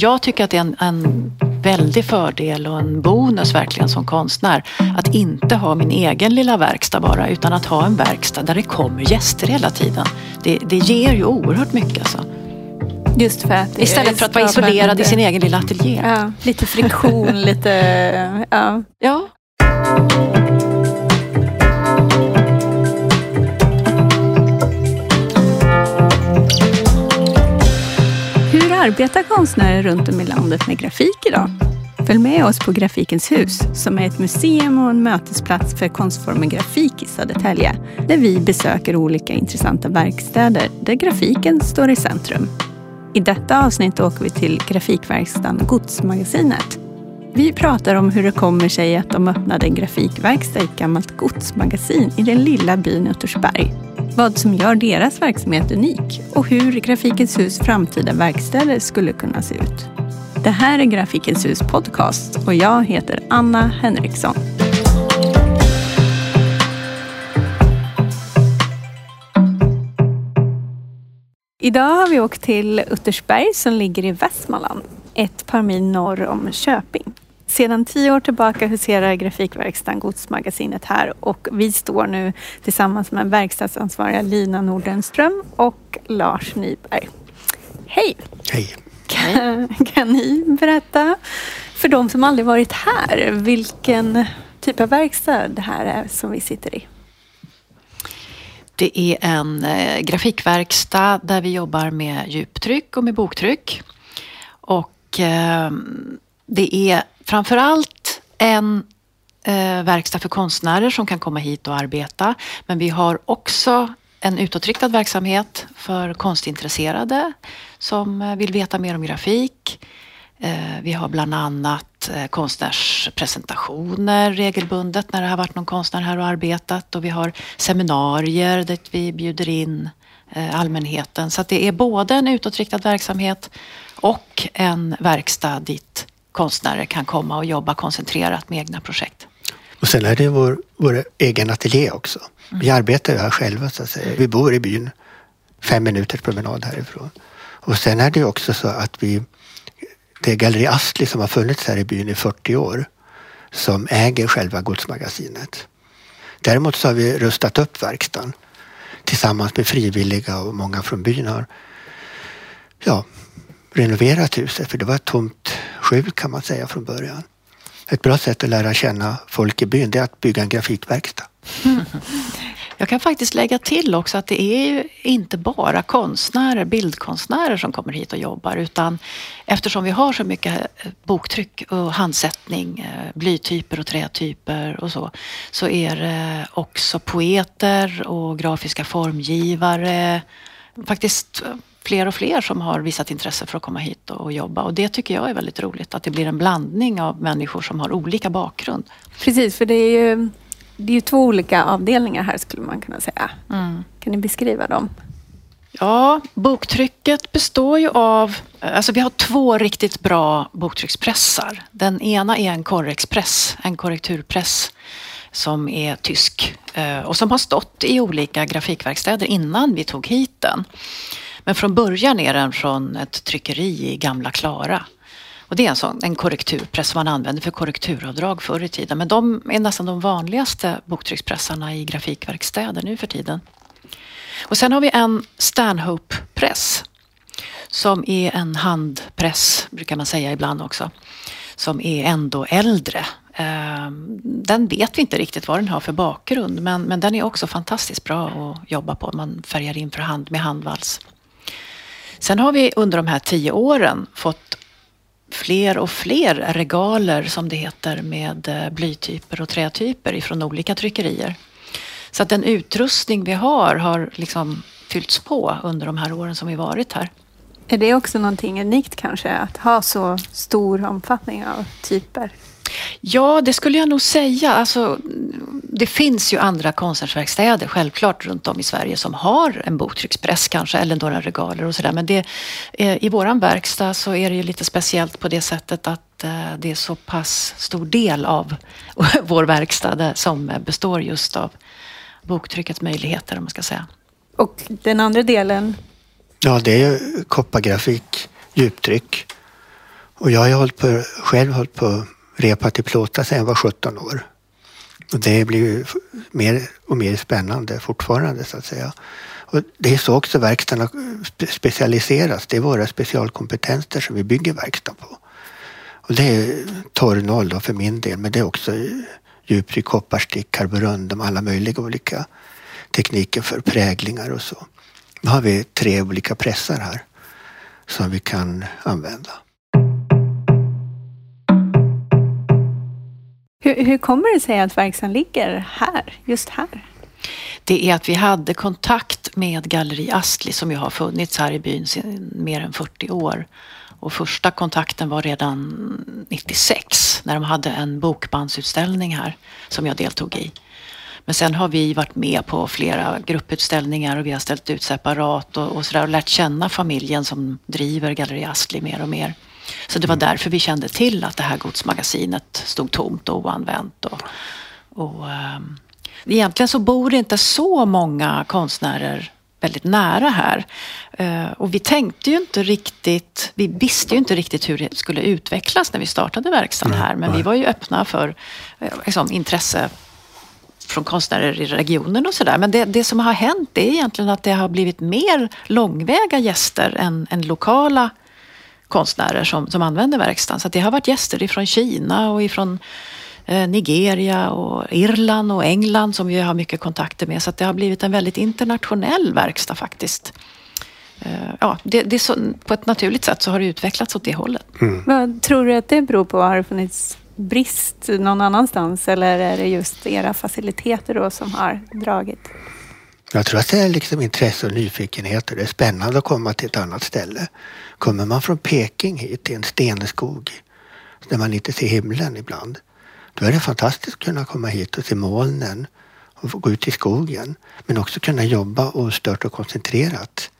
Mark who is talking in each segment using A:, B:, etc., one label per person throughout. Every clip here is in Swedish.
A: Jag tycker att det är en, en väldig fördel och en bonus verkligen som konstnär att inte ha min egen lilla verkstad bara utan att ha en verkstad där det kommer gäster hela tiden. Det, det ger ju oerhört mycket alltså.
B: Just för att
A: Istället för att vara isolerad lite, i sin egen lilla ateljé.
B: Ja, lite friktion, lite... Ja.
A: ja.
B: Arbetar konstnärer runt om i landet med grafik idag? Följ med oss på Grafikens hus som är ett museum och en mötesplats för konstformen grafik i Södertälje. Där vi besöker olika intressanta verkstäder där grafiken står i centrum. I detta avsnitt åker vi till grafikverkstaden Godsmagasinet. Vi pratar om hur det kommer sig att de öppnade en grafikverkstad i ett gammalt godsmagasin i den lilla byn Uttersberg vad som gör deras verksamhet unik och hur Grafikens hus framtida verkstäder skulle kunna se ut. Det här är Grafikens hus podcast och jag heter Anna Henriksson. Idag har vi åkt till Uttersberg som ligger i Västmanland, ett par mil norr om Köping. Sedan tio år tillbaka huserar Grafikverkstan Godsmagasinet här och vi står nu tillsammans med verkstadsansvariga Lina Nordenström och Lars Nyberg. Hej!
C: Hej!
B: Kan, kan ni berätta för de som aldrig varit här vilken typ av verkstad det här är som vi sitter i?
A: Det är en eh, grafikverkstad där vi jobbar med djuptryck och med boktryck. Och eh, det är framförallt en eh, verkstad för konstnärer som kan komma hit och arbeta. Men vi har också en utåtriktad verksamhet för konstintresserade som eh, vill veta mer om grafik. Eh, vi har bland annat eh, konstnärspresentationer regelbundet när det har varit någon konstnär här och arbetat och vi har seminarier dit vi bjuder in allmänheten. Så det är både en utåtriktad verksamhet och en verkstad dit konstnärer kan komma och jobba koncentrerat med egna projekt.
C: Och sen är det vår, vår egen ateljé också. Mm. Vi arbetar ju här själva så att säga. Vi bor i byn, fem minuters promenad härifrån. Och sen är det också så att vi, det är Galleri Astli som har funnits här i byn i 40 år som äger själva godsmagasinet. Däremot så har vi rustat upp verkstaden tillsammans med frivilliga och många från byn har ja, renoverat huset för det var ett tomt sjuk kan man säga från början. Ett bra sätt att lära känna folk i byn det är att bygga en grafikverkstad.
A: Jag kan faktiskt lägga till också att det är ju inte bara konstnärer, bildkonstnärer som kommer hit och jobbar utan eftersom vi har så mycket eh, boktryck och handsättning, eh, blytyper och trätyper och så, så är det också poeter och grafiska formgivare, faktiskt eh, fler och fler som har visat intresse för att komma hit och jobba. Och det tycker jag är väldigt roligt, att det blir en blandning av människor som har olika bakgrund.
B: Precis, för det är ju, det är ju två olika avdelningar här skulle man kunna säga. Mm. Kan ni beskriva dem?
A: Ja, boktrycket består ju av, alltså vi har två riktigt bra boktryckspressar. Den ena är en Correxpress, en korrekturpress som är tysk eh, och som har stått i olika grafikverkstäder innan vi tog hit den. Men från början är den från ett tryckeri i Gamla Klara. Och det är en, sån, en korrekturpress som man använde för korrekturavdrag förr i tiden. Men de är nästan de vanligaste boktryckspressarna i grafikverkstäder nu för tiden. Och sen har vi en Stanhope-press som är en handpress, brukar man säga ibland också, som är ändå äldre. Ehm, den vet vi inte riktigt vad den har för bakgrund men, men den är också fantastiskt bra att jobba på. Man färgar in för hand med handvals. Sen har vi under de här tio åren fått fler och fler regaler som det heter med eh, blytyper och trätyper ifrån olika tryckerier. Så att den utrustning vi har har liksom fyllts på under de här åren som vi varit här.
B: Är det också någonting unikt kanske att ha så stor omfattning av typer?
A: Ja, det skulle jag nog säga. Alltså, det finns ju andra konstnärsverkstäder självklart runt om i Sverige som har en boktryckspress kanske eller några regaler och sådär. Men det, eh, i våran verkstad så är det ju lite speciellt på det sättet att eh, det är så pass stor del av vår verkstad som består just av boktryckets möjligheter om man ska säga.
B: Och den andra delen?
C: Ja, det är koppargrafik, djuptryck Och jag har hållit på, själv hållit på repat i plåta sedan jag var 17 år. Och det blir ju mer och mer spännande fortfarande så att säga. Och det är så också verkstaden specialiseras. Det är våra specialkompetenser som vi bygger verkstaden på. Och det är torrnoll då för min del, men det är också djuptryck, kopparstick, karborundum, alla möjliga olika tekniker för präglingar och så. Nu har vi tre olika pressar här som vi kan använda.
B: Hur, hur kommer det sig att verksamheten ligger här, just här?
A: Det är att vi hade kontakt med Galleri Astli som ju har funnits här i byn sedan mer än 40 år. Och första kontakten var redan 96 när de hade en bokbandsutställning här som jag deltog i. Men sen har vi varit med på flera grupputställningar och vi har ställt ut separat och, och sådär och lärt känna familjen som driver Galleri Astli mer och mer. Så det var därför vi kände till att det här godsmagasinet stod tomt och oanvänt. Och, och, um, egentligen så bor det inte så många konstnärer väldigt nära här. Uh, och vi tänkte ju inte riktigt, vi visste ju inte riktigt hur det skulle utvecklas när vi startade verkstaden här. Men vi var ju öppna för uh, liksom, intresse från konstnärer i regionen och sådär. Men det, det som har hänt är egentligen att det har blivit mer långväga gäster än, än lokala konstnärer som, som använder verkstaden. Så det har varit gäster ifrån Kina och ifrån eh, Nigeria och Irland och England som vi har mycket kontakter med. Så det har blivit en väldigt internationell verkstad faktiskt. Eh, ja, det, det så, på ett naturligt sätt så har det utvecklats åt det hållet.
B: Mm. Vad tror du att det beror på? Har det funnits brist någon annanstans eller är det just era faciliteter då som har dragit?
C: Jag tror att det är liksom intresse och nyfikenhet och det är spännande att komma till ett annat ställe. Kommer man från Peking hit till en stenskog där man inte ser himlen ibland, då är det fantastiskt att kunna komma hit och se molnen och gå ut i skogen. Men också kunna jobba ostört och koncentrerat.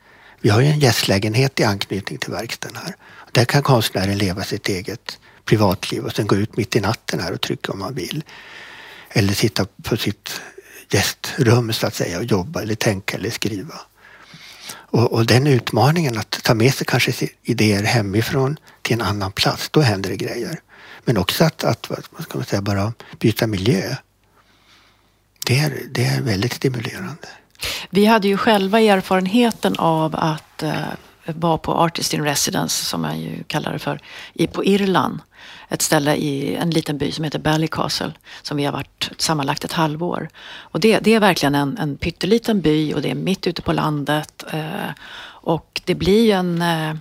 C: Vi har ju en gästlägenhet i anknytning till verkstaden här. Där kan konstnären leva sitt eget privatliv och sen gå ut mitt i natten här och trycka om man vill. Eller sitta på sitt gästrum så att säga och jobba eller tänka eller skriva. Och, och, den utmaningen att ta med sig kanske idéer hemifrån till en annan plats, då händer det grejer. Men också att, att vad ska man säga, bara byta miljö. Det är, det är väldigt stimulerande.
A: Vi hade ju själva erfarenheten av att eh, vara på Artist in Residence, som man ju kallar det för, i, på Irland ett ställe i en liten by som heter Ballycastle som vi har varit sammanlagt ett halvår. Och det, det är verkligen en, en pytteliten by och det är mitt ute på landet. Eh, och det blir en, eh,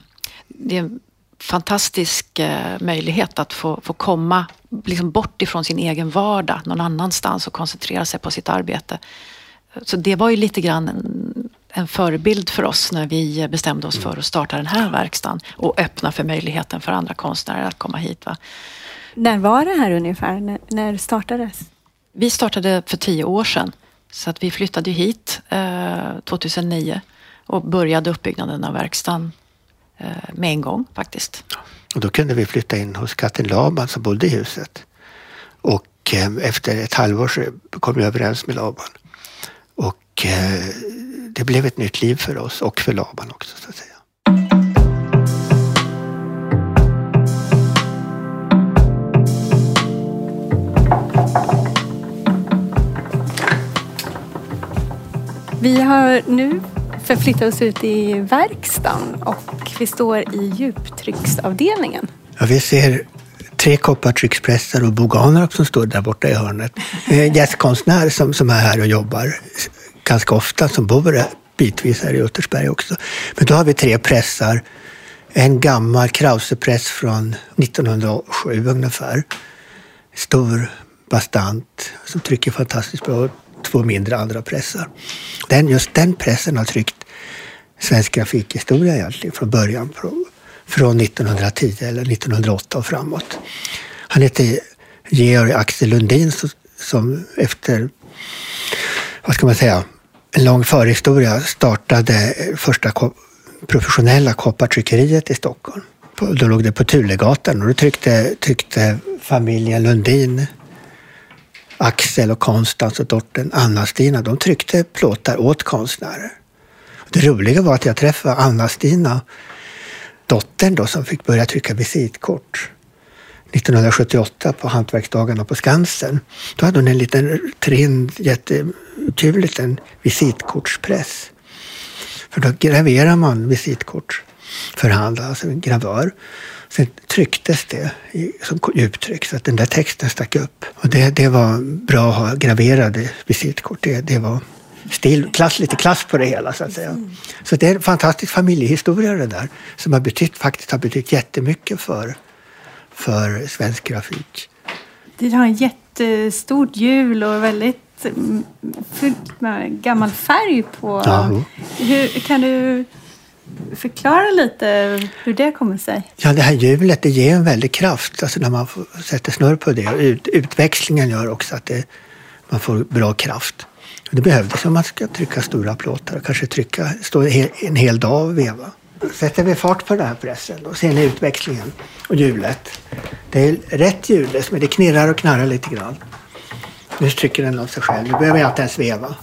A: det är en fantastisk eh, möjlighet att få, få komma liksom bort ifrån sin egen vardag någon annanstans och koncentrera sig på sitt arbete. Så det var ju lite grann en, förebild för oss när vi bestämde oss för att starta den här verkstaden och öppna för möjligheten för andra konstnärer att komma hit. Va?
B: När var det här ungefär? När, när startades?
A: Vi startade för tio år sedan. Så att vi flyttade hit eh, 2009 och började uppbyggnaden av verkstaden eh, med en gång faktiskt.
C: Och då kunde vi flytta in hos katten Laban som bodde i huset. Och eh, efter ett halvår så kom vi överens med Laban. Och eh, det blev ett nytt liv för oss och för Laban också så att säga.
B: Vi har nu förflyttat oss ut i verkstaden och vi står i djuptrycksavdelningen.
C: Ja, vi ser tre koppartryckspressar och boganer som står där borta i hörnet. En gästkonstnär som, som är här och jobbar ganska ofta som bor bitvis här i Uttersberg också. Men då har vi tre pressar. En gammal Krausepress från 1907 ungefär. Stor, bastant, som trycker fantastiskt bra. Två mindre andra pressar. Den, just den pressen har tryckt svensk grafikhistoria egentligen från början. Från 1910 eller 1908 och framåt. Han heter Georg Axel Lundin som efter, vad ska man säga, en lång förhistoria startade första professionella koppartryckeriet i Stockholm. Då låg det på Tulegatan och då tryckte, tryckte familjen Lundin, Axel och Konstans och dottern Anna-Stina, de tryckte plåtar åt konstnärer. Det roliga var att jag träffade Anna-Stina dottern då som fick börja trycka visitkort 1978 på Hantverksdagarna på Skansen. Då hade hon en liten trind, jättekul liten visitkortspress. För då graverar man visitkort för hand, alltså en gravör. Sen trycktes det i, som djuptryck så att den där texten stack upp. Och det, det var bra att ha graverade visitkort. Det, det var stil, klass, lite klass på det hela så att säga. Så det är en fantastisk familjehistoria det där som har betytt, faktiskt har betytt jättemycket för, för svensk grafik.
B: Det har en jättestort hjul och väldigt mm, fyllt med gammal färg på. Ja. Hur, kan du förklara lite hur det kommer sig?
C: Ja, det här hjulet det ger en väldig kraft alltså när man sätter snurr på det. Ut, utväxlingen gör också att det, man får bra kraft. Det behövdes om man ska trycka stora plåtar och kanske trycka, stå en hel dag och veva. Sätter vi fart på den här pressen och ser ni utväxlingen och hjulet. Det är rätt ljudlöst men det knirrar och knarrar lite grann. Nu trycker den av sig själv. Nu behöver jag inte ens veva.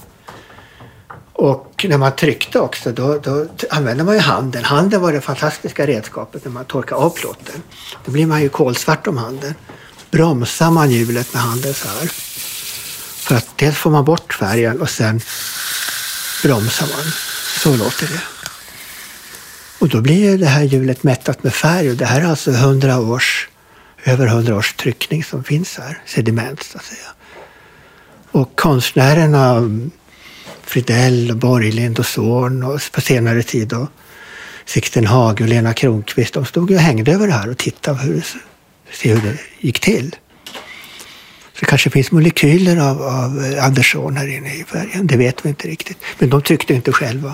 C: Och när man tryckte också då, då använde man ju handen. Handen var det fantastiska redskapet när man torkade av plåten. Då blir man ju kolsvart om handen. Bromsar man hjulet med handen så här. För att dels får man bort färgen och sen bromsar man. Så låter det. Och då blir det här hjulet mättat med färg och det här är alltså 100 års, över 100 års tryckning som finns här, sediment så att säga. Och konstnärerna Fridell och Borglind och Zorn och på senare tid då Sixten Hage och Lena Kronqvist, de stod ju och hängde över det här och tittade hur, se hur det gick till. Så det kanske finns molekyler av, av Anders Zorn här inne i färgen, det vet vi inte riktigt. Men de tyckte inte själva.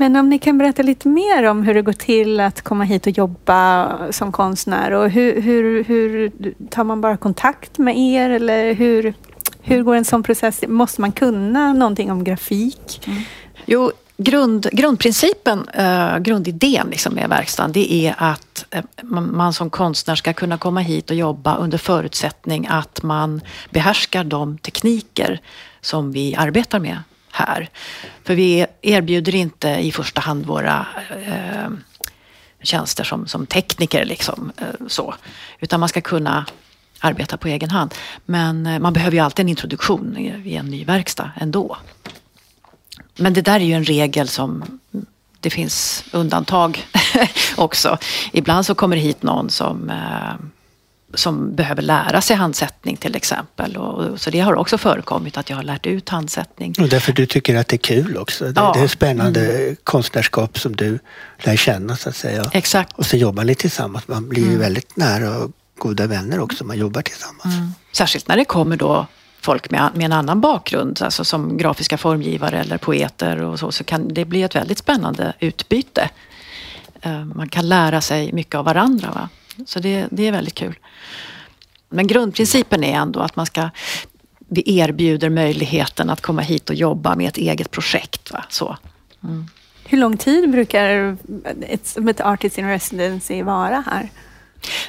B: Men om ni kan berätta lite mer om hur det går till att komma hit och jobba som konstnär och hur, hur, hur tar man bara kontakt med er eller hur, hur går en sån process? Måste man kunna någonting om grafik? Mm.
A: Jo, grund, grundprincipen, eh, grundidén liksom med verkstaden, det är att eh, man som konstnär ska kunna komma hit och jobba under förutsättning att man behärskar de tekniker som vi arbetar med här. För vi erbjuder inte i första hand våra eh, tjänster som, som tekniker, liksom, eh, så. utan man ska kunna arbeta på egen hand. Men eh, man behöver ju alltid en introduktion i en ny verkstad ändå. Men det där är ju en regel som mm, det finns undantag också. Ibland så kommer det hit någon som eh, som behöver lära sig handsättning till exempel. Och, så det har också förekommit att jag har lärt ut handsättning.
C: Och därför du tycker att det är kul också. Det, ja. det är spännande mm. konstnärskap som du lär känna så att säga.
A: Exakt.
C: Och så jobbar ni tillsammans. Man blir mm. väldigt nära och goda vänner också. Man jobbar tillsammans. Mm.
A: Särskilt när det kommer då folk med, med en annan bakgrund, alltså som grafiska formgivare eller poeter och så, så kan det bli ett väldigt spännande utbyte. Eh, man kan lära sig mycket av varandra. Va? Så det, det är väldigt kul. Men grundprincipen är ändå att man ska vi erbjuder möjligheten att komma hit och jobba med ett eget projekt. Va? Så.
B: Mm. Hur lång tid brukar ett, ett Artist in Residency vara här?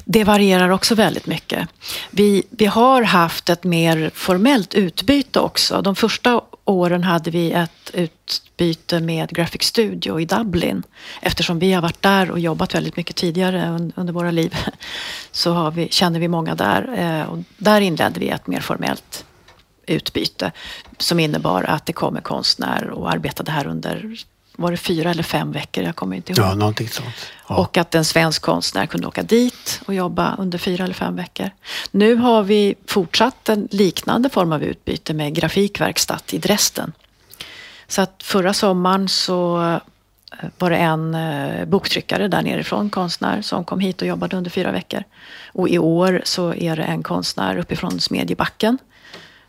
A: Det varierar också väldigt mycket. Vi, vi har haft ett mer formellt utbyte också. De första åren hade vi ett utbyte med Graphic Studio i Dublin. Eftersom vi har varit där och jobbat väldigt mycket tidigare under våra liv så har vi, känner vi många där. Eh, och där inledde vi ett mer formellt utbyte som innebar att det kom en konstnär och arbetade här under var det fyra eller fem veckor? Jag kommer inte ihåg.
C: Ja, någonting sånt. Ja.
A: Och att en svensk konstnär kunde åka dit och jobba under fyra eller fem veckor. Nu har vi fortsatt en liknande form av utbyte med grafikverkstad i Dresden. Så att förra sommaren så eh, var det en eh, boktryckare där nerifrån, konstnär, som kom hit och jobbade under fyra veckor. Och i år så är det en konstnär uppifrån Smedjebacken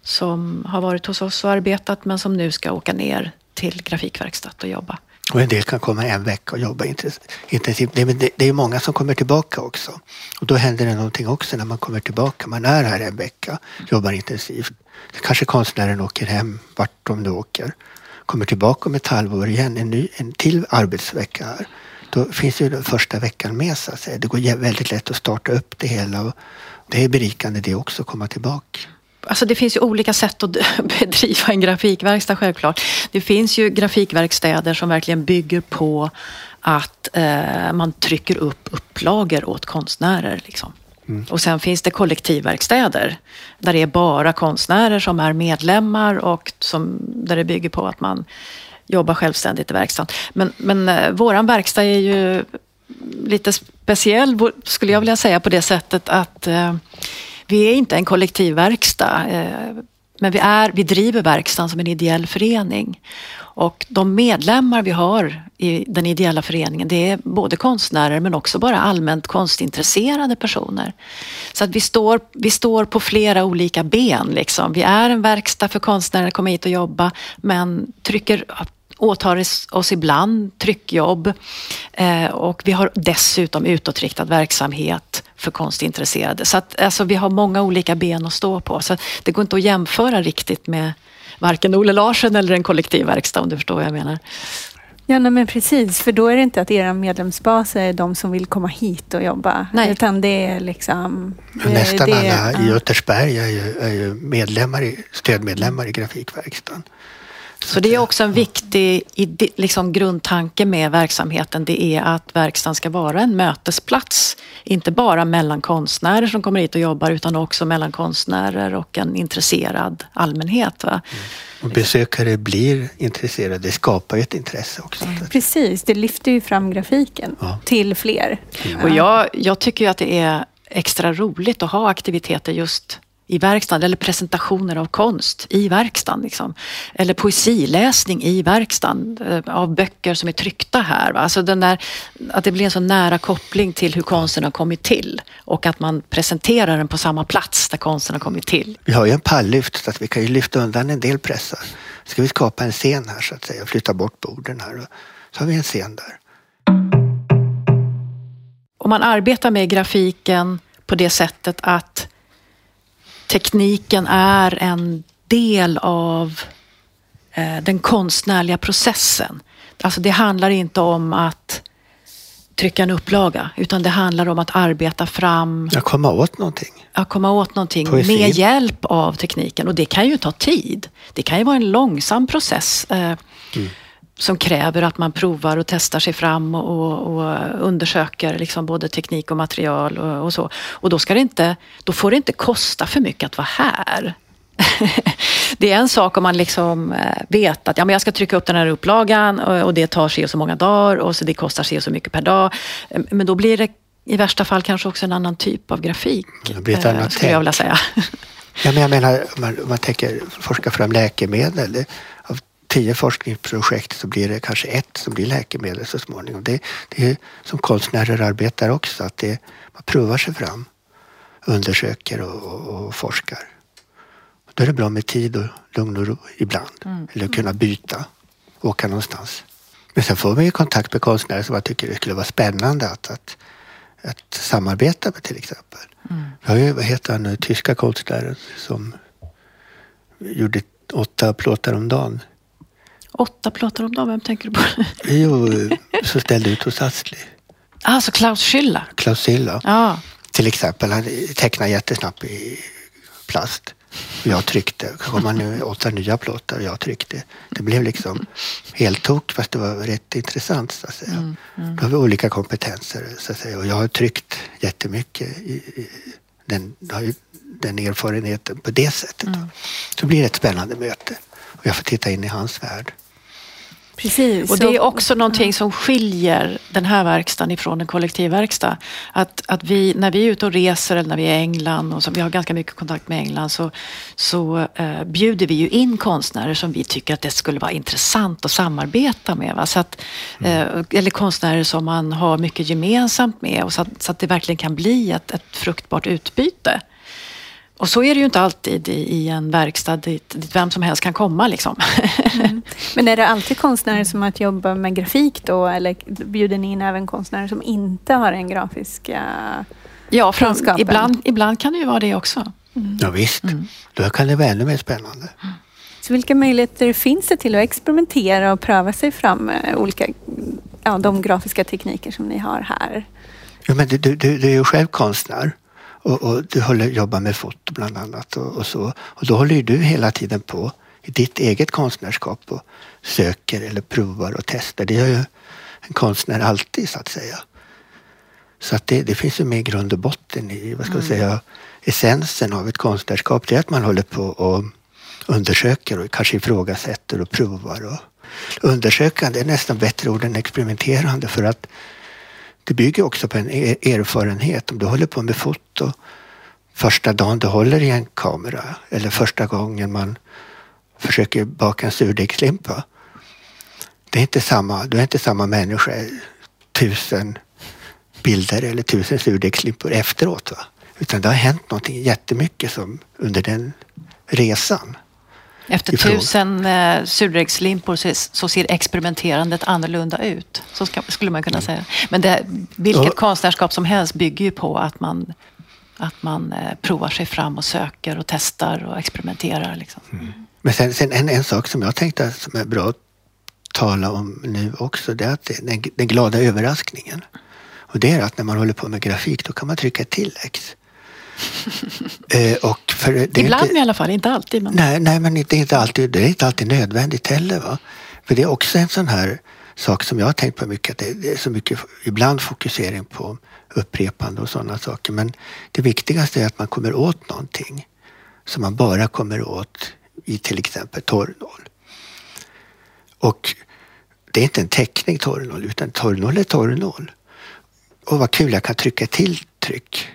A: som har varit hos oss och arbetat men som nu ska åka ner till grafikverkstad och jobba.
C: Och en del kan komma en vecka och jobba intensivt. Det är många som kommer tillbaka också. Och då händer det någonting också när man kommer tillbaka. Man är här en vecka, jobbar intensivt. Kanske konstnären åker hem, vart de nu åker. Kommer tillbaka om ett halvår igen, en, ny, en till arbetsvecka här. Då finns ju den första veckan med så att säga. Det går väldigt lätt att starta upp det hela. Och det är berikande det också, att komma tillbaka.
A: Alltså det finns ju olika sätt att bedriva en grafikverkstad självklart. Det finns ju grafikverkstäder som verkligen bygger på att eh, man trycker upp upplagor åt konstnärer. Liksom. Mm. Och sen finns det kollektivverkstäder där det är bara konstnärer som är medlemmar och som, där det bygger på att man jobbar självständigt i verkstaden. Men, men eh, våran verkstad är ju lite speciell skulle jag vilja säga på det sättet att eh, vi är inte en kollektivverkstad. Eh, men vi, är, vi driver verkstaden som en ideell förening. Och de medlemmar vi har i den ideella föreningen det är både konstnärer men också bara allmänt konstintresserade personer. Så att vi står, vi står på flera olika ben. Liksom. Vi är en verkstad för konstnärer att komma hit och jobba men trycker åtar oss ibland tryckjobb eh, och vi har dessutom utåtriktad verksamhet för konstintresserade. Så att, alltså, vi har många olika ben att stå på. Så det går inte att jämföra riktigt med varken Olle Larsen eller en kollektivverkstad om du förstår vad jag menar.
B: Ja, nej, men precis. För då är det inte att era medlemsbas är de som vill komma hit och jobba. Nej. Utan det är liksom...
C: Nästan det, alla i Götersberg är ju, är ju medlemmar i, stödmedlemmar i Grafikverkstan.
A: Så det är också en viktig liksom, grundtanke med verksamheten. Det är att verkstaden ska vara en mötesplats. Inte bara mellan konstnärer som kommer hit och jobbar utan också mellan konstnärer och en intresserad allmänhet. Va? Mm.
C: Och besökare blir intresserade. Det skapar ju ett intresse också.
B: Precis, det lyfter ju fram grafiken ja. till fler.
A: Mm. Och jag, jag tycker ju att det är extra roligt att ha aktiviteter just i verkstaden eller presentationer av konst i verkstaden. Liksom. Eller poesiläsning i verkstaden eh, av böcker som är tryckta här. Va? Alltså den där, att det blir en så nära koppling till hur konsten har kommit till och att man presenterar den på samma plats där konsten har kommit till.
C: Vi har ju en palllyft så att vi kan ju lyfta undan en del pressar. Ska vi skapa en scen här så att säga, flytta bort borden här och så har vi en scen där.
A: Om man arbetar med grafiken på det sättet att tekniken är en del av eh, den konstnärliga processen. Alltså det handlar inte om att trycka en upplaga utan det handlar om att arbeta fram...
C: Att komma åt någonting.
A: Att komma åt någonting Poesi. med hjälp av tekniken och det kan ju ta tid. Det kan ju vara en långsam process. Eh, mm som kräver att man provar och testar sig fram och, och undersöker liksom både teknik och material och, och, så. Och då, ska det inte, då får det inte kosta för mycket att vara här. det är en sak om man liksom eh, vet att ja, men jag ska trycka upp den här upplagan och, och det tar sig så många dagar och så det kostar sig så mycket per dag. Eh, men då blir det i värsta fall kanske också en annan typ av grafik. Det blir ett annat skulle jag vilja säga.
C: ja, men jag menar, om man, man tänker forska fram läkemedel tio forskningsprojekt så blir det kanske ett som blir läkemedel så småningom. Det, det är som konstnärer arbetar också, att det, man provar sig fram, undersöker och, och, och forskar. Då är det bra med tid och lugn och ro ibland. Mm. Eller kunna byta, åka någonstans. Men sen får man ju kontakt med konstnärer som man tycker det skulle vara spännande att, att, att samarbeta med till exempel. Mm. Vi har ju, vad heter han, tyska konstnären som gjorde åtta plåtar om dagen.
A: Åtta plåtar om dagen, vem tänker du på?
C: jo, som ställde ut hos Astli.
A: Alltså Klaus Schüller?
C: Klaus Schüller. Ja. Till exempel, han tecknade jättesnabbt i plast. Jag tryckte. kom han nu åtta nya plåtar och jag tryckte. Det blev liksom helt tok fast det var rätt intressant så att säga. Mm, mm. Då har vi olika kompetenser så att säga. Och jag har tryckt jättemycket. I, i den, den erfarenheten på det sättet. Mm. Så det blir ett spännande möte. Och jag får titta in i hans värld.
A: Precis. Och det är också någonting som skiljer den här verkstaden ifrån en kollektivverkstad. Att, att vi, när vi är ute och reser eller när vi är i England och så, vi har ganska mycket kontakt med England så, så eh, bjuder vi ju in konstnärer som vi tycker att det skulle vara intressant att samarbeta med. Va? Så att, mm. eh, eller konstnärer som man har mycket gemensamt med och så att, så att det verkligen kan bli ett, ett fruktbart utbyte. Och så är det ju inte alltid i, en verkstad dit, dit vem som helst kan komma. Liksom.
B: Mm. Men är det alltid konstnärer som att jobba med grafik då? Eller bjuder ni in även konstnärer som inte har den grafiska
A: ja, från, ibland, ibland kan det ju vara det också.
C: Mm. Ja, visst, mm. då kan det vara ännu mer spännande.
B: Så vilka möjligheter finns det till att experimentera och pröva sig fram med olika, ja, de grafiska tekniker som ni har här?
C: Ja, men du, du, du är ju själv konstnär Och, och, du håller, jobbar med foto bland annat och, och, så. Och då håller du hela tiden på i ditt eget konstnärskap och söker eller provar och testar. Det gör ju en konstnär alltid så att säga. Så att det, det finns ju med i grund och botten i, vad ska mm. säga, essensen av ett konstnärskap. Det är att man håller på och undersöker och kanske ifrågasätter och provar. Och undersökande är nästan bättre ord än experimenterande för att det bygger också på en e-, erfarenhet. Om du håller på med foto första dagen du håller i en kamera eller första gången man försöker baka en surdegslimpa. Det är inte samma, du är inte samma människa tusen bilder eller tusen surdegslimpor efteråt. Va? Utan det har hänt någonting jättemycket som under den resan.
A: Efter ifrån. tusen eh, surdegslimpor så, så ser experimenterandet annorlunda ut. Så ska, skulle man kunna mm. säga. Men det, vilket och, konstnärskap som helst bygger ju på att man, att man eh, provar sig fram och söker och testar och experimenterar. Liksom. Mm.
C: Men sen, sen, en, en sak som jag tänkte som är bra att tala om nu också, det är att den, den glada överraskningen. Och det är att när man håller på med grafik då kan man trycka till X.
A: eh, och det Ibland inte, i alla fall, inte alltid. Men...
C: Nej, nej, men det är, inte alltid, det är inte alltid nödvändigt heller. Va? För det är också en sån här sak som jag har tänkt på mycket. Det, är så mycket, ibland fokusering på upprepande och sådana saker. Men det viktigaste är att man kommer åt någonting som man bara kommer åt i till exempel torrnoll. Och det är inte en teckning torrnoll utan torrnoll är torrnoll. Och vad kul, jag kan trycka till tryck.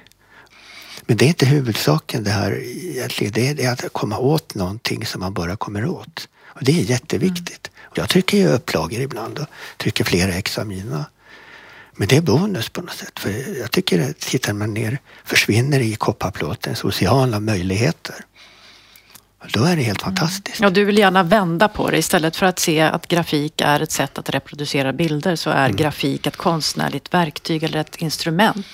C: Men det är inte huvudsaken det här egentligen. Det är att komma åt någonting som man bara kommer åt. Och det är jätteviktigt. Mm. Jag trycker ju upplagor ibland och trycker flera ex av mina. Men det är bonus på något sätt. För jag tycker att tittar man ner försvinner i kopparplåten sociala möjligheter. Då är det helt mm. fantastiskt.
A: Ja, du vill gärna vända på det. Istället för att se att grafik är ett sätt att reproducera bilder så är mm. grafik ett konstnärligt verktyg eller ett instrument.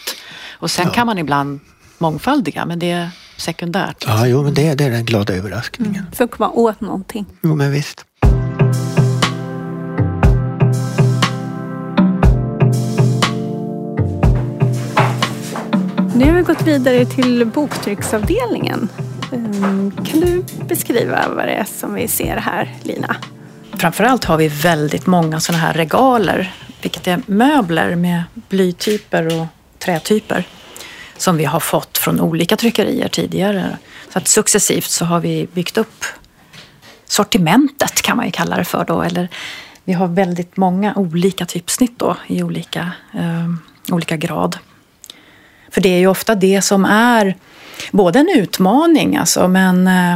A: Och sen ja. kan man ibland mångfaldiga, men det är sekundärt.
C: Ja, jo, men det, det är den glada överraskningen. Mm.
B: För att komma åt någonting.
C: Jo, men visst.
B: Nu har vi gått vidare till boktrycksavdelningen. Ehm, kan du beskriva vad det är som vi ser här, Lina?
A: Framförallt har vi väldigt många sådana här regaler, vilket är möbler med blytyper och trätyper som vi har fått från olika tryckerier tidigare. Så att successivt så har vi byggt upp sortimentet kan man ju kalla det för då. Eller vi har väldigt många olika typsnitt då i olika, eh, olika grad. För det är ju ofta det som är både en utmaning alltså, men eh,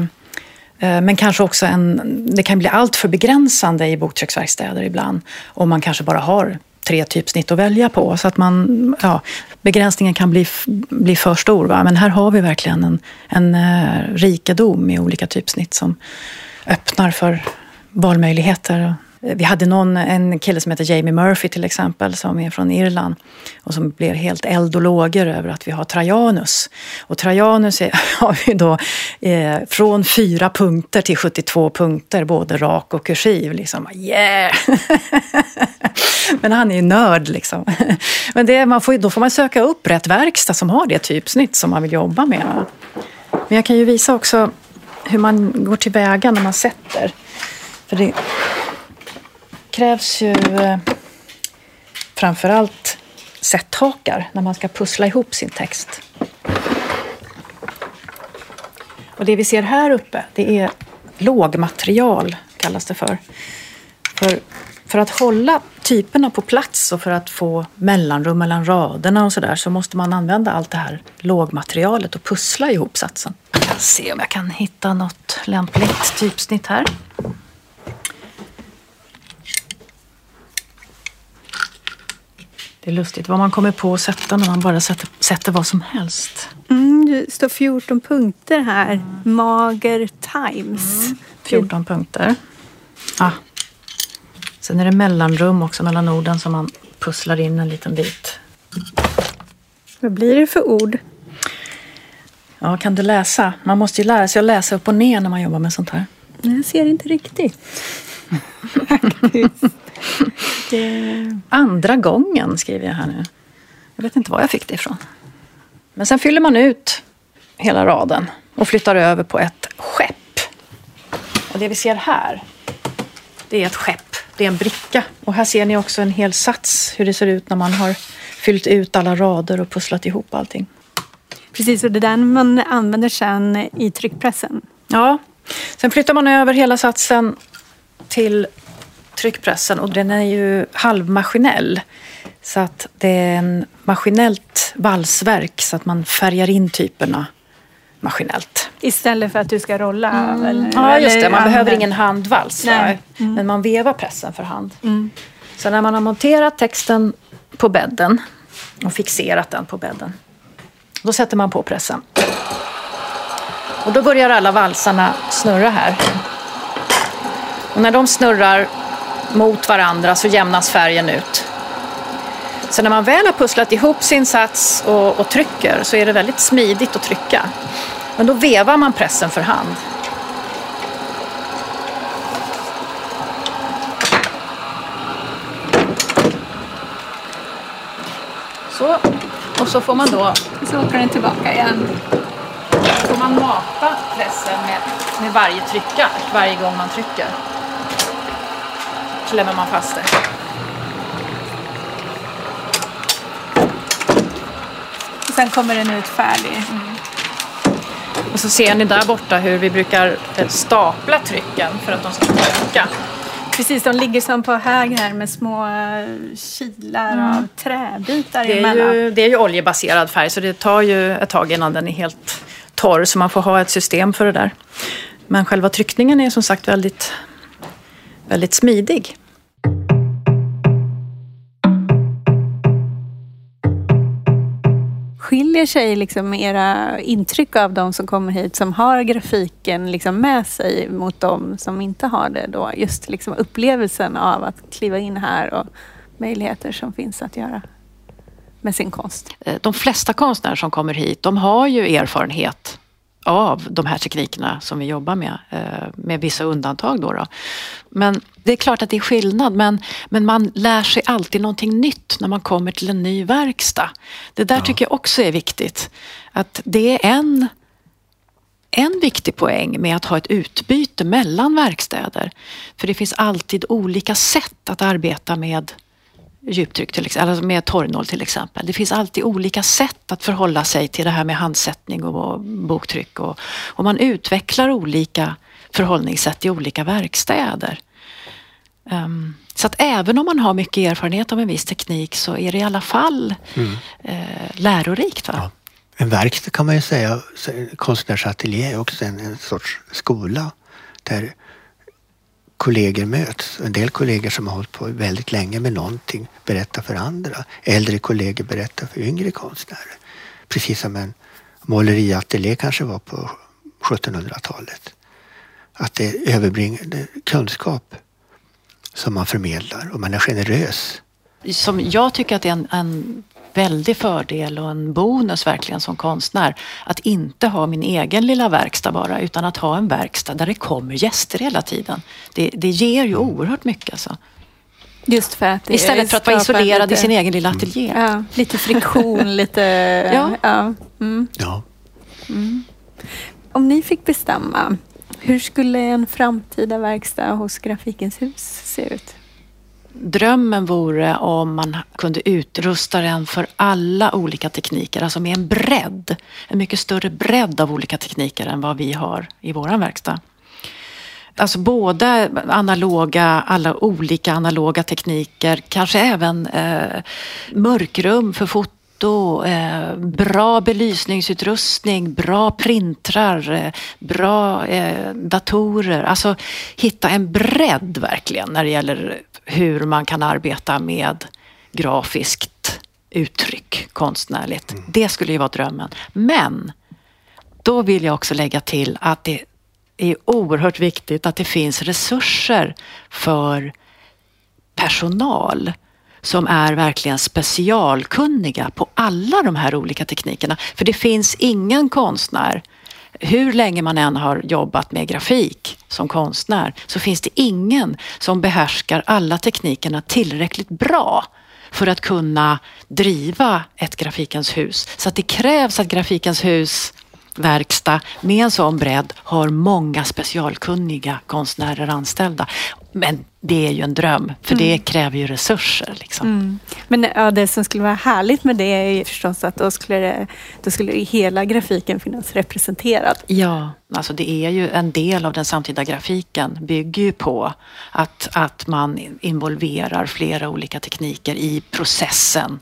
A: eh men kanske också en, det kan bli allt för begränsande i boktrycksverkstäder ibland. Om man kanske bara har tre typsnitt att välja på. Så att man, ja, begränsningen kan bli, bli för stor. Va? Men här har vi verkligen en, en eh, rikedom i olika typsnitt som öppnar för valmöjligheter Eh, vi hade någon, en kille som heter Jamie Murphy till exempel, som är från Irland och som blev helt eld och lågor över att vi har Trajanus. Och Trajanus är, har vi då eh, från fyra punkter till 72 punkter, både rak och kursiv. Liksom, yeah! Men han är ju nörd liksom. Men det, man får, då får man söka upp rätt verkstad som har det typsnitt som man vill jobba med. Men jag kan ju visa också hur man går tillväga när man sätter. För det, krävs ju eh, framförallt sätthakar när man ska pussla ihop sin text. Och det vi ser här uppe, det är lågmaterial, kallas det för. För, för att hålla typerna på plats och för att få mellanrum mellan raderna och sådär så måste man använda allt det här lågmaterialet och pussla ihop satsen. Jag ska se om jag kan hitta något lämpligt typsnitt här. Det är lustigt vad man kommer på att sätta när man bara sätter, sätter vad som helst.
B: Mm, det står 14 punkter här. Mm. Mager Times. Mm.
A: 14 punkter. Ah. Sen är det mellanrum också mellan orden som man pusslar in en liten bit.
B: Vad blir det för ord?
A: Ja, kan du läsa? Man måste ju lära sig att läsa upp och ner när man jobbar med sånt här.
B: Jag ser inte riktigt.
A: Det... Andra gången skriver jag här nu. Jag vet inte var jag fick det ifrån. Men sen fyller man ut hela raden och flyttar över på ett skepp. Och det vi ser här, det är ett skepp. Det är en bricka. Och här ser ni också en hel sats, hur det ser ut när man har fyllt ut alla rader och pusslat ihop allting.
B: Precis, och det är den man använder sen i tryckpressen.
A: Ja, sen flyttar man över hela satsen till tryckpressen och den är ju halvmaskinell. Så att det är en maskinellt valsverk så att man färgar in typerna maskinellt.
B: Istället för att du ska rolla? Mm. Eller,
A: ja, just det. Man behöver ingen handvals. Mm. Men man vevar pressen för hand. Mm. Så när man har monterat texten på bädden och fixerat den på bädden. Då sätter man på pressen. Och då börjar alla valsarna snurra här. Och när de snurrar mot varandra så jämnas färgen ut. Så när man väl har pusslat ihop sin sats och, och trycker så är det väldigt smidigt att trycka. Men då vevar man pressen för hand. Så, och så får man då...
B: Så åker den tillbaka igen.
A: Så får man mata pressen med, med varje trycka, varje gång man trycker. Klämmer man fast det.
B: sen kommer den ut färdig. Mm.
A: Och så ser ni där borta hur vi brukar eh, stapla trycken för att de ska torka.
B: Precis, de ligger som på hög här med små eh, kilar mm. av träbitar
A: det är emellan. Ju, det är ju oljebaserad färg så det tar ju ett tag innan den är helt torr så man får ha ett system för det där. Men själva tryckningen är som sagt väldigt, väldigt smidig.
B: skiljer sig liksom era intryck av de som kommer hit som har grafiken liksom med sig mot de som inte har det då? Just liksom upplevelsen av att kliva in här och möjligheter som finns att göra med sin konst.
A: Eh, de flesta konstnärer som kommer hit, de har ju erfarenhet av de här teknikerna som vi jobbar med, eh, med vissa undantag. Då, då Men det är klart att det är skillnad, men, men man lär sig alltid någonting nytt när man kommer till en ny verkstad. Det där ja. tycker jag också är viktigt. Att det är en en viktig poäng med att ha ett utbyte mellan verkstäder. För det finns alltid olika sätt att arbeta med djuptryck, till exempel, alltså med torrnål till exempel. Det finns alltid olika sätt att förhålla sig till det här med handsättning och boktryck. Och, och man utvecklar olika förhållningssätt i olika verkstäder. Um, så att även om man har mycket erfarenhet av en viss teknik så är det i alla fall mm. eh, lärorikt. Va? Ja.
C: En verkstad kan man ju säga, konstnärsateljé är också en, en sorts skola där kollegor möts. En del kollegor som har hållit på väldigt länge med någonting berättar för andra. Äldre kollegor berättar för yngre konstnärer. Precis som en måleriateljé kanske var på 1700-talet. Att det överbringar kunskap som man förmedlar och man är generös.
A: Som jag tycker att det är en, en väldig fördel och en bonus verkligen som konstnär. Att inte ha min egen lilla verkstad bara utan att ha en verkstad där det kommer gäster hela tiden. Det, det ger ju mm. oerhört mycket alltså.
B: Just för att
A: Istället för att vara isolerad lite, i sin egen lilla ateljé.
B: Ja, lite friktion, lite...
A: ja.
B: ja. Mm.
C: ja.
B: Mm. Om ni fick bestämma, hur skulle en framtida verkstad hos Grafikens hus se ut?
A: Drömmen vore om man kunde utrusta den för alla olika tekniker, alltså med en bredd. En mycket större bredd av olika tekniker än vad vi har i vår verkstad. Alltså både analoga, alla olika analoga tekniker, kanske även eh, mörkrum för foto foto, eh, bra belysningsutrustning, bra printrar, eh, bra eh, datorer. Alltså hitta en bredd verkligen när det gäller hur man kan arbeta med grafiskt uttryck konstnärligt. Mm. Det skulle ju vara drömmen. Men då vill jag också lägga till att det är oerhört viktigt att det finns resurser för personal som är verkligen specialkunniga på alla de här olika teknikerna. För det finns ingen konstnär hur länge man än har jobbat med grafik som konstnär så finns det ingen som behärskar alla teknikerna tillräckligt bra för att kunna driva ett Grafikens hus. Så att det krävs att Grafikens hus verkstad med en sån bredd har många specialkunniga konstnärer anställda. Men det är ju en dröm, för mm. det kräver ju resurser. Liksom. Mm.
B: Men ja, det som skulle vara härligt med det är ju förstås att då skulle, det, då skulle hela grafiken finnas representerad.
A: Ja, alltså det är ju en del av den samtida grafiken bygger ju på att, att man involverar flera olika tekniker i processen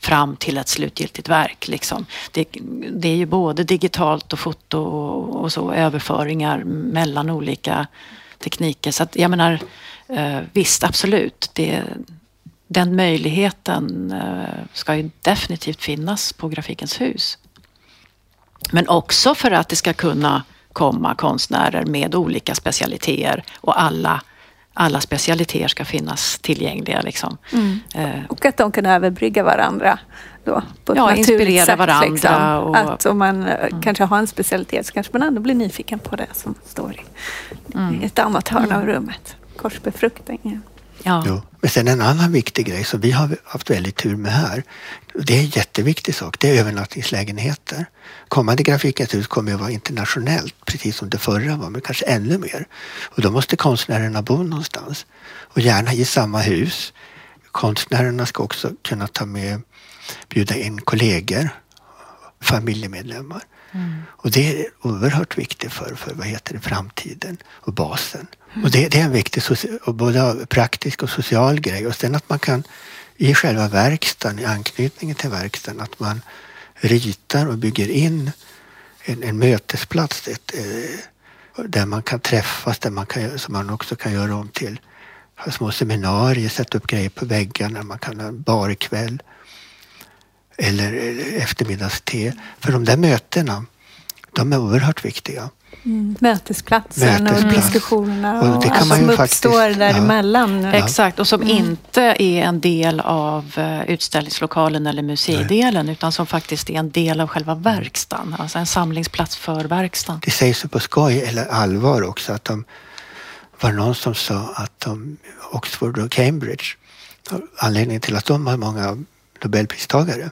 A: fram till ett slutgiltigt verk. Liksom. Det, det, är ju både digitalt och foto och, och, så överföringar mellan olika tekniker. Så att, jag menar, eh, visst absolut. Det, den möjligheten eh, ska ju definitivt finnas på Grafikens hus. Men också för att det ska kunna komma konstnärer med olika specialiteter och alla alla specialiteter ska finnas tillgängliga. Liksom. Mm.
B: Eh. Och att de kan överbrygga varandra då, på
A: ja, inspirera sätt, varandra. Liksom.
B: Och, att om man eh, mm. kanske har en specialitet så kanske man ändå blir nyfiken på det som står i, mm. ett annat hörn av mm. rummet. Korsbefruktning.
C: Ja. Jo. Men sen en annan viktig grej som vi har haft väldigt tur med här. Det är en jätteviktig sak. Det är övernattningslägenheter. Kommande Grafikens hus kommer att vara internationellt, precis som det förra var, men kanske ännu mer. Och då måste konstnärerna bo någonstans och gärna i samma hus. Konstnärerna ska också kunna ta med, bjuda in kollegor, familjemedlemmar. Mm. Och det är oerhört viktigt för, för vad heter det, framtiden och basen. Mm. Och det, det, är en viktig och både praktisk och social grej. Och sen att man kan i själva verkstaden, i anknytningen till verkstaden, att man ritar och bygger in en, en mötesplats ett, eh, där man kan träffas, där man kan, som man också kan göra om till små seminarier, sätta upp grejer på väggarna, man kan ha en barkväll eller eftermiddagste. För de där mötena, de är oerhört viktiga.
B: Mm. Mötesplatsen Mötesplats. och diskussionerna och, det kan allt som uppstår däremellan.
A: Ja. Exakt, och som mm. inte är en del av eh, utställningslokalen eller museidelen Nej. utan som faktiskt är en del av själva verkstaden. Alltså en samlingsplats för verkstaden.
C: Det sägs på skoj eller allvar också att de var någon som sa att de, Oxford och Cambridge, anledningen till att de har många Nobelpristagare,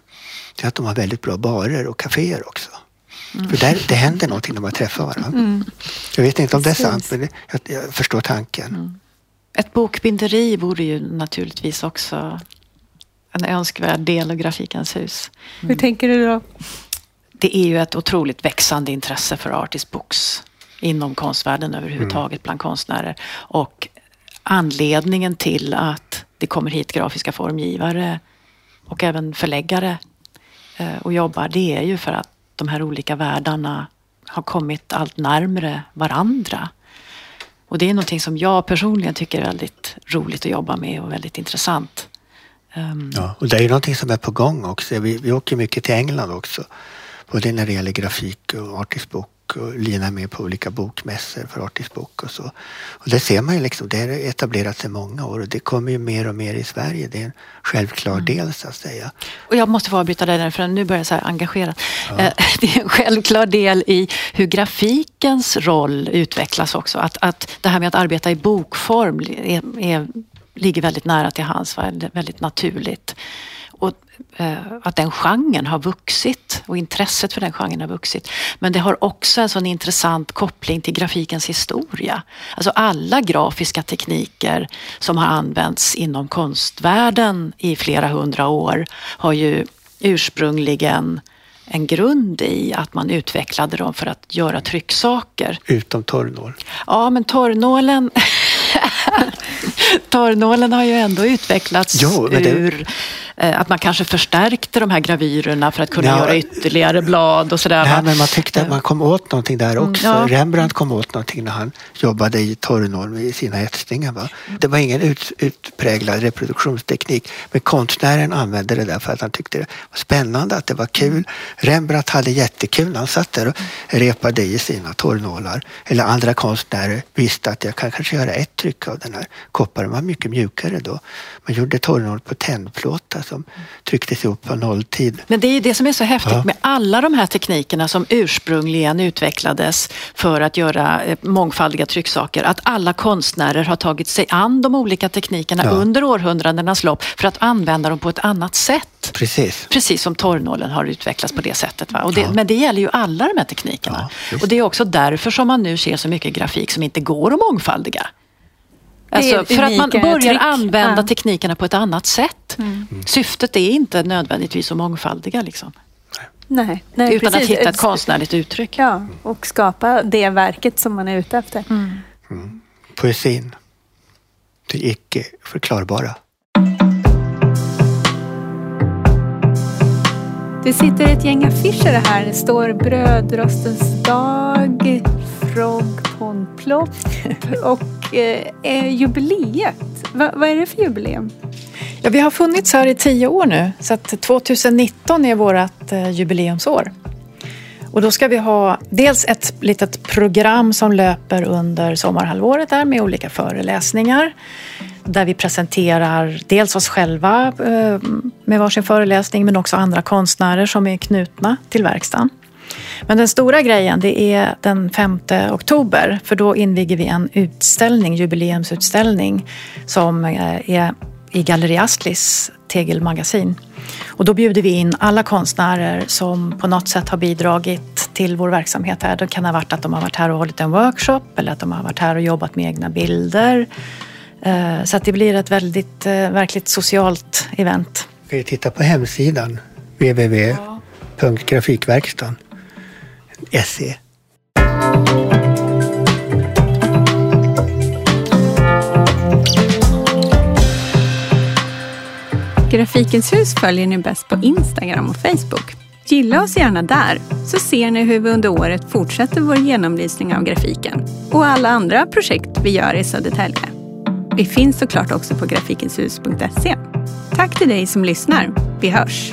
C: det är att de har väldigt bra barer och kaféer också. Mm. För där, det händer någonting när man träffar varandra. Mm. Jag vet inte om det är sant, men jag, jag förstår tanken. Mm.
A: Ett bokbinderi vore ju naturligtvis också en önskvärd del av Grafikens hus.
B: Hur tänker du då?
A: Det är ju ett otroligt växande intresse för artist books inom konstvärlden överhuvudtaget mm. bland konstnärer. Och anledningen till att det kommer hit grafiska formgivare och även förläggare eh, och jobbar, det är ju för att de här olika världarna har kommit allt närmre varandra. Och det är någonting som jag personligen tycker är väldigt roligt att jobba med och väldigt intressant.
C: Ehm, ja, och det är ju någonting som är på gång också. Vi, vi åker mycket till England också. Både när det gäller grafik och artistbok och Lina är med på olika bokmässor för Artist Bok och så. Och det ser man ju liksom, det har etablerats i många år och det kommer ju mer och mer i Sverige. Det är en självklar mm. del så att säga.
A: Och jag måste få avbryta dig där för nu börjar jag så här engagera. Ja. Eh, det är en självklar del i hur grafikens roll utvecklas också. Att, att det här med att arbeta i bokform är, är, ligger väldigt nära till hands, väldigt naturligt. Och eh, att den genren har vuxit och intresset för den genren har vuxit. Men det har också en sån intressant koppling till grafikens historia. Alltså alla grafiska tekniker som har använts inom konstvärlden i flera hundra år har ju ursprungligen en grund i att man utvecklade dem för att göra trycksaker.
C: Utom torrnål?
A: Ja, men torrnålen Torrnålen har ju ändå utvecklats jo, det... ur att man kanske förstärkte de här gravyrerna för att kunna ja, göra ytterligare blad och sådär.
C: Nej, men man tyckte att man kom åt någonting där mm, också. Ja. Rembrandt kom åt någonting när han jobbade i torrnorm i sina etsningar. Va? Det var ingen ut, utpräglad reproduktionsteknik men konstnären använde det där för att han tyckte det var spännande, att det var kul. Rembrandt hade jättekul när han satt där och repade i sina torrnålar. Eller andra konstnärer visste att jag kan kanske göra ett tryck av den här skarpare, den var mycket mjukare då. Man gjorde torrnål på tändplåtar som trycktes ihop på nolltid.
A: Men det är ju det som är så häftigt
C: Ja.
A: med alla de här teknikerna som ursprungligen utvecklades för att göra eh, mångfaldiga trycksaker. Att alla konstnärer har tagit sig an de olika teknikerna
C: Ja.
A: under århundradenas lopp för att använda dem på ett annat sätt.
C: Precis.
A: Precis som torrnålen har utvecklats på det sättet. Va? Och det,
C: Ja.
A: Men det gäller ju alla de här teknikerna. Och det är också därför som man nu ser så mycket grafik som inte går att mångfaldiga. Alltså, för att man börjar
B: trick.
A: använda
B: Ja.
A: teknikerna på ett annat sätt. Syftet är inte nödvändigtvis att mångfaldiga. Liksom.
B: Nej, nej,
A: utan
B: precis.
A: att hitta ett konstnärligt uttryck.
B: Ja, och skapa det verket som man är ute efter.
C: Poesin. Det icke förklarbara.
B: Det sitter ett gäng affischer här. Det står brödrostens dag, Frog på och eh, eh, jubileet. Va, vad är det för jubileum?
A: Ja, vi har funnits här i tio år nu, så att 2019 är vårt eh, jubileumsår. Och då ska vi ha dels ett litet program som löper under sommarhalvåret där med olika föreläsningar. Där vi presenterar dels oss själva eh, med varsin föreläsning men också andra konstnärer som är knutna till verkstaden. Men den stora grejen det är den 5 oktober för då inviger vi en utställning, jubileumsutställning som eh, är i Galleri Astlis tegelmagasin. Och då bjuder vi in alla konstnärer som på något sätt har bidragit till vår verksamhet här. Det kan ha varit att de har varit här och hållit en workshop eller att de har varit här och jobbat med egna bilder. Eh, så att det blir ett väldigt, eh, verkligt socialt event.
C: Kan vi titta på hemsidan www.grafikverkstan www.grafikverkstan.se
B: Grafikens hus följer ni bäst på Instagram och Facebook. Gilla oss gärna där, så ser ni hur vi under året fortsätter vår genomlysning av grafiken och alla andra projekt vi gör i Södertälje. Vi finns såklart också på grafikenshus.se. Tack till dig som lyssnar. Vi hörs!